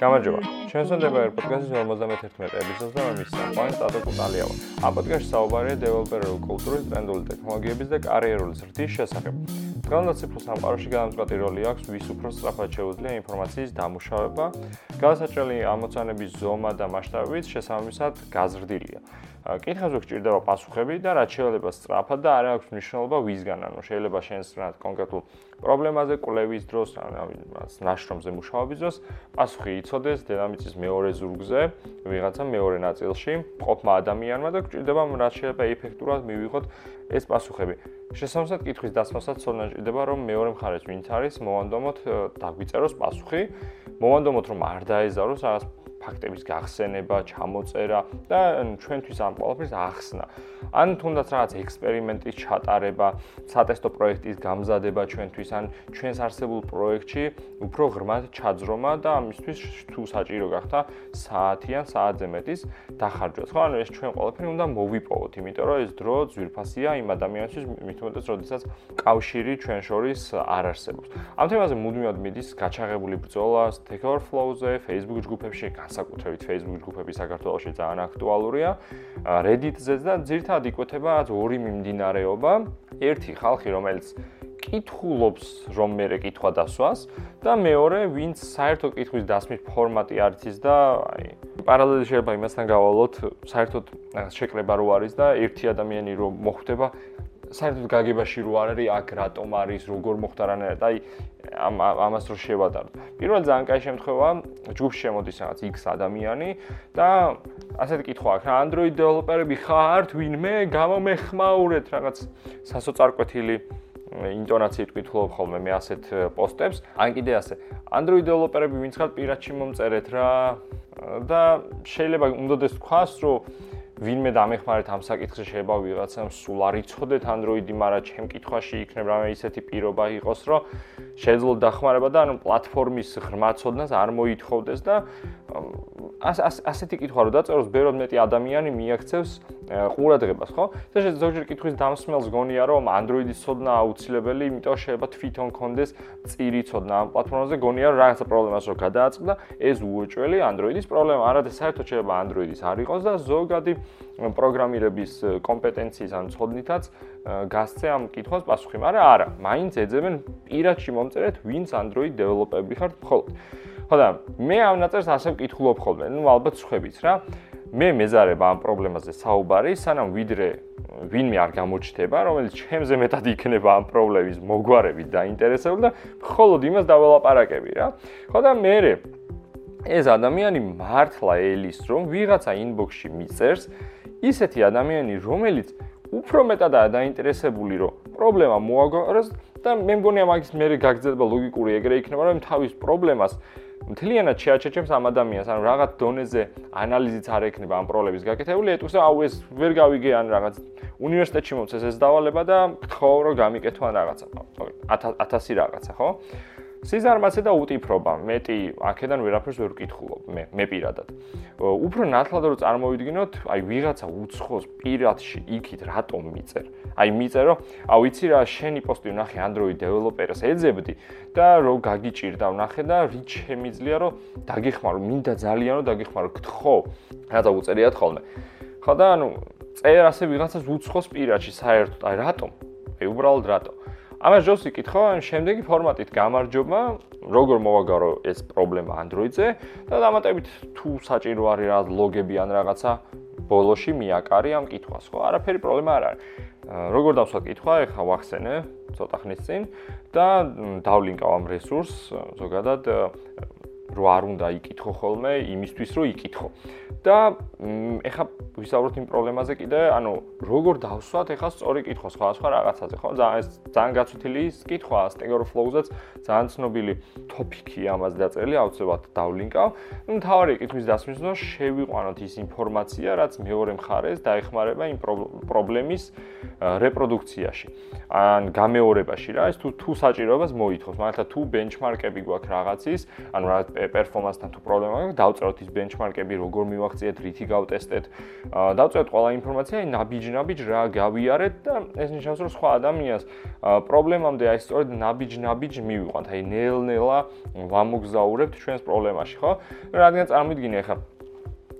გამარჯობა. ჩვენს უნდერბერ პოდკასტის 51 ეპიზოდს და მის საყვარელ სტატო კუტალიავა. ამ პოდკასტში საუბარია დეველოპერული კულტურის, ტრენდული ტექნოლოგიების და კარიერული ზრდის შესახებ. დღევანდელ ციკლს სამყაროში განსხვავებული როლი აქვს ვის უფრო სწრაფად შეუძლია ინფორმაციის დამუშავება. განსაჭრელი ამოცანების ზომა და მასშტაბით შესაბამისად გაზრდილია. კითხავზე გჭირდება პასუხები და რაც შეიძლება სწრაფად და არ აქვს მნიშვნელობა ვისგან, ანუ შეიძლება შენს რა კონკრეტულ პრობლემაზე კვლევის დროს, ანუ ნაშრომზე მუშაობის დროს პასუხი იცოდეს დედამიწის მეორე ზურგზე, ვიღაცა მეორე ნაწილში, ყოფმა ადამიანმა და გჭირდება რაც შეიძლება ეფექტურად მივიღოთ ეს პასუხები. შესაბამისად კითხვის დასმასაც ცოდნა ჭირდება, რომ მეორე მხარეს ვინც არის, მოვანდომოთ დაგვიწეროს პასუხი, მოვანდომოთ რომ არ დაეზაროს რაღაც ფაქტების გახსენება, ჩამოწერა და ჩვენთვის ამ ყველაფერს ახსნა. ან თუნდაც რაღაც ექსპერიმენტის ჩატარება, სატესტო პროექტის გამზადება ჩვენთვის, ან ჩვენს არსებულ პროექტში უფრო ღრმად ჩაძრომა და ამისთვის თუ საჭირო გახდა საათი ან საათზე მეტის დახარჯვაც. ხო, ანუ ეს ჩვენ ყველაფერი უნდა მოვიპოვოთ, იმიტომ რომ ეს დრო ძვირფასია იმ ადამიანისთვის, მithumetes, როდესაც კავშირი ჩვენ შორის არ არსებობს. ამ თემაზე მუდმივად მიდის გაჩაღებული ბრძოლა Stack Overflow-ზე, Facebook ჯგუფებში, განსაკუთრებით Facebook ჯგუფები საქართველოში ძალიან აქტუალურია. Reddit-ზეც და ძირთადად იკვეთება ორი მიმდინარეობა. ერთი ხალხი, რომელიც კითხულობს, რომ მე რე კითხვა დასვას და მეორე, ვინც საერთოდ კითხვის დასმის ფორმატი არის ის და აი პარალელი შეიძლება იმასთან გავალოთ, საერთოდ შეკრება რო არის და ერთი ადამიანი რო მოხვდება საერთოდ გაგებაში რო არ არის აქ რატომ არის როგორ მოხდა რანაირად აი ამ ამას რო შევადაროთ. პირველ ძალიან კაი შემთხვევა ჯგუფში შემოდის რაღაც X ადამიანი და ასეთი კითხვა აქვს რა Android დეველოპერები ხართ ვინმე გამომეხმაურეთ რაღაც სასოწარკვეთილი ინტონაციით კითხულობ ხოლმე მე ასეთ პოსტებს ან კიდე ასე Android დეველოპერები ვინც ხართ პირადში მომწერეთ რა და შეიძლება უნდადეს თქვას რომ ვინმე დამეხმარეთ ამ საკითხზე შეიძლება ვიღაცამ სულ არ იცოდეთ Android-ი, მაგრამ ჩემ კითხვაში იქნება რამე ისეთი პირობა იყოს, რომ შეძლოთ დახმარება და ანუ პლატფორმის ღრმაცოდნას არ მოითხოვდეს და ასეთი კითხვა რო დაწეროს, ბევრად მეტი ადამიანი მიაქცევს ყურადღებას, ხო? და ზოგჯერ კითხვის დამსმელს გონია, რომ Android-ის ცოდნა აუცილებელი, იმიტომ შეიძლება თვითონ კონდეს წირი ცოდნა ამ პლატფორმაზე, გონია რომ რაღაცა პრობლემას რო გადააწყდა, ეს უოჭველი Android-ის პრობლემა, არადა საერთოდ შეიძლება Android-ის არ იყოს და ზოგადი პროგრამირების კომპეტენციის ან ცოდნითაც გასცე ამ კითხვას პასუხი, მაგრამ არა, მაინც ეძებენ პირადში მომწერეთ, ვინც Android დეველოპერები ხართ მხოლოდ. ხო და მე ამ ნაწერს ასე ვკითხულობ ხოლმე, ну ალბათ ხვებით რა. მე მეზარებ ამ პრობლემაზე საუბარი, სანამ ვიდრე ვინმე არ გამოჩნდება, რომელიც ჩემზე მეტად იქნება ამ პრობლემის მოგვარებით დაინტერესებული და მხოლოდ იმას დაველაპარაკები რა. ხო და მე ეს ადამიანი მართლა ელის რომ ვიღაცა ინბოქსში მიწერს ისეთი ადამიანი რომელიც უფრო მეტადაა დაინტერესებული რომ პრობლემა მოაგვაროს და მე მგონია მაგის მე გაგზავნება ლოგიკური ეგრე იქნება რომ თავის პრობლემას მთლიანად შეაჩეჩებს ამ ადამიანს, ანუ რაღაც დონეზე ანალიზიც არ ექნება ამ პრობლემის გაკეთებული, ეტყვის, აუ ეს ვერ გავიგე ან რაღაც უნივერსიტეტში მოცეს ეს დავალება და გთხოვ რომ გამიკეთო ან რაღაცა. 1000 რაღაცა, ხო? სიზარმაცე და უტიფრობა, მეტი აქედან ვერაფერს ვერ ვკითხულობ მე, მე პირადად. უფრო ნათლად რო წარმოვიდგინოთ, აი ვიღაცა უცხოს პირადში იქით რატომ მიწერ? აი მიწერო, აუ იცი რა, შენი პოსტი ვნახე Android developer-ს ეძებდი და რო გაგიჭირდა ვნახე და რით შემიძლია რომ დაგეხმარო, მინდა ძალიან რომ დაგეხმარო, გთხო. რათა უწერიათ ხოლმე. ხო და ანუ წერ ასე ვიღაცას უცხოს პირადში საერთოდ, აი რატომ? აი უბრალოდ რატომ? ამას ჯობს იკითხო, ან შემდეგი ფორმატით გამარჯობა, როგორ მოვაგარო ეს პრობლემა Android-ზე და დამატებით თუ საჭირო არის რა ლოგები ან რაღაცა ბოლოში მიაკარი ამ კითხვას, ხო? არაფერი პრობლემა არ არის. როგორ დავსვათ კითხვა, ეხლა ვახსენე ცოტა ხნის წინ და დავლინკავ ამ რესურსს, ზოგადად რო არ უნდა იკითხო ხოლმე იმისთვის რომ იკითხო. და ეხა ვისაუბროთ იმ პრობლემაზე კიდე, ანუ როგორ დავსვათ ეხა სწორი კითხვა სხვა სხვა რაღაცაზე, ხო? ძალიან ეს ძალიან გაცვთილი კითხვა Stack Overflow-ზეც ძალიან ცნობილი ტოპიკი ამას დაწერილი, აუცილებლად დავლინკავ. ნუ თავარი კითხვის დასმის დროს შევიყვანოთ ის ინფორმაცია, რაც მეორე მხარეს დაეხმარება იმ პრობლემის რეპროდუქციაში. ან გამეორებაში რა ეს თუ თუ საჭიროებას მოითხოვს მაგალითად თუ ბენჩმარკები გვაქვს რაღაცის ანუ რა პერფორმანსთან თუ პრობლემა აქვს დავწეროთ ის ბენჩმარკები როგორ მივახციეთ რითი გავტესტეთ. დავწეროთ ყველა ინფორმაცია ნაბიჯ-ნაბიჯ რა გავიარეთ და ეს ნიშნავს რომ სხვა ადამიანს პრობლემამდე აი სწორედ ნაბიჯ-ნაბიჯ მივიყვანთ. აი ნელ-ნელა ვამოგზაურებთ ჩვენს პრობლემაში ხო? რადგან წარმოვიდგინე ახლა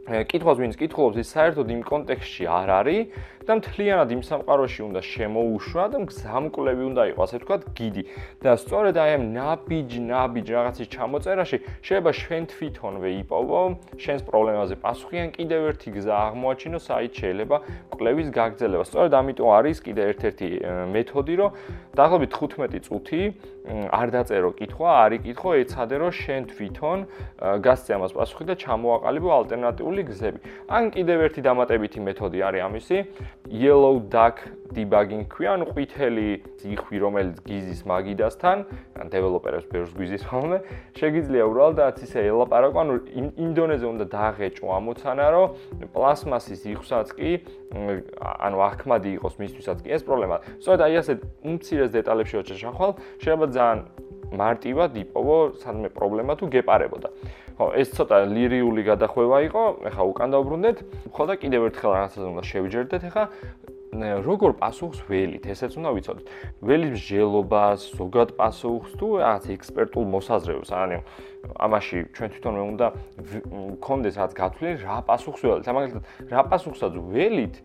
კითხავს ვინც კითხულობს ის საერთოდ იმ კონტექსტში არ არის და მთლიანად იმ სამყაროში უნდა შემოუშვა და გზამკვლევი უნდა იყოს, ასე ვთქვათ, გიდი. და სწორედ აი ამ ნაბიჯ, ნაბიჯ რაღაცის ჩამოწერაში შეიძლება შენ თვითონვე იპოვო შენს პრობლემაზე პასუხი ან კიდევ ერთი გზა აღმოაჩინო, საით შეიძლება კვლევის გაგრძელება. სწორედ ამიტომ არის კიდევ ერთ-ერთი მეთოდი, რომ დაახლოებით 15 წუთი არ დაწერო კითხვა, არის კითხვა, ეცადე რომ შენ თვითონ გასცე ამას პასუხი და ჩამოაყალიბო ალტერნატიული გზები. ან კიდევ ერთი დამატებითი მეთოდი არის ამისი, yellow duck debugging ქვია, ანუ ყვითელი ძიხვი, რომელიც გიზის მაგიდასთან, ან დეველოპერებს ბევრს გვიზის ხოლმე, შეიძლება უბრალოდ ისე ელაპარაკო, ანუ ინდონეზე უნდა დააღეჭო ამოცანა, რომ პლასმასის იხსაც კი, ანუ ახმადი იყოს მისთვისაც კი ეს პრობლემა. სწორედ აი ასე უმცირეს დეტალებში ოჩაშახვალ, შეიძლება ძალიან მარტივად იპოვო სადმე პრობლემა თუ გეპარებოდა. ხო, ეს ცოტა ლირიული გადახვევა იყო, ეხა უკან დავბრუნდეთ. ხო და კიდევ ერთხელ რაღაცას უნდა შევიჯერდეთ, ეხა როგორ პასუხს ველით, ესეც უნდა ვიცოდეთ. ველის მსჯელობას, ზოგად პასუხს თუ რაღაც ექსპერტულ მოსაზრებას, ანუ ამაში ჩვენ თვითონვე უნდა გქონდეს რაღაც გათვლილი რა პასუხს ველით. ამაგალითად, რა პასუხსაც ველით,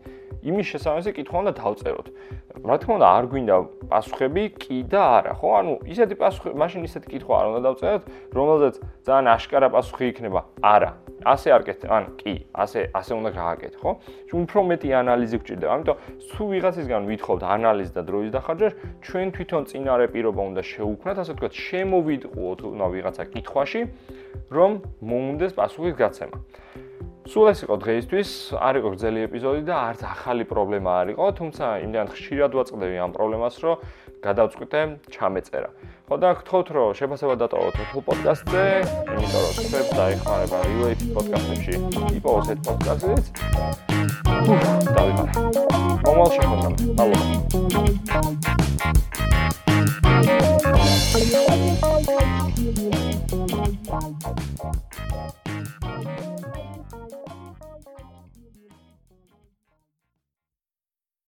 იმის შესაბამისი კითხვა უნდა დავწეროთ. რა თქმა უნდა, არ გვინდა პასუხები კი და არა, ხო? ანუ ისეთი პასუხი, მაშინ ისეთი კითხვა არ უნდა დავწეროთ, რომელზეც ძალიან აშკარა პასუხი იქნება. არა. ასე არ გეთ, ან კი, ასე ასე უნდა გააკეთო, ხო? უფრო მეტი ანალიზი გჭირდება. ამიტომ თუ ვიღაცისგან ვითხოვთ ანალიზს და დროის დახარჯვას, ჩვენ თვითონ წინარე პირობა უნდა შეუქმნათ, ასე ვთქვათ, შემოვიდყუოთ უნდა ვიღაცა კითხვაში, რომ მოუნდეს პასუხის გაცემა. სულ ეს იყო დღეისთვის, არ იყო გრძელი ეპიზოდი და არც ახალი პრობლემა არ იყო, თუმცა იმდან ხშირად ვაწყდები ამ პრობლემას, რომ გადავწყვიტე ჩამეწერა. ხო და გთხოვთ, რომ შეფასება დატოვოთ Apple Podcast-ზე, იმიტომ რომ თქვენ დაიხმარება Relate Podcast-ებში, იპოვოს ეს პოდკასტიც. Ух, давай. Помолчи, пацан. Алло.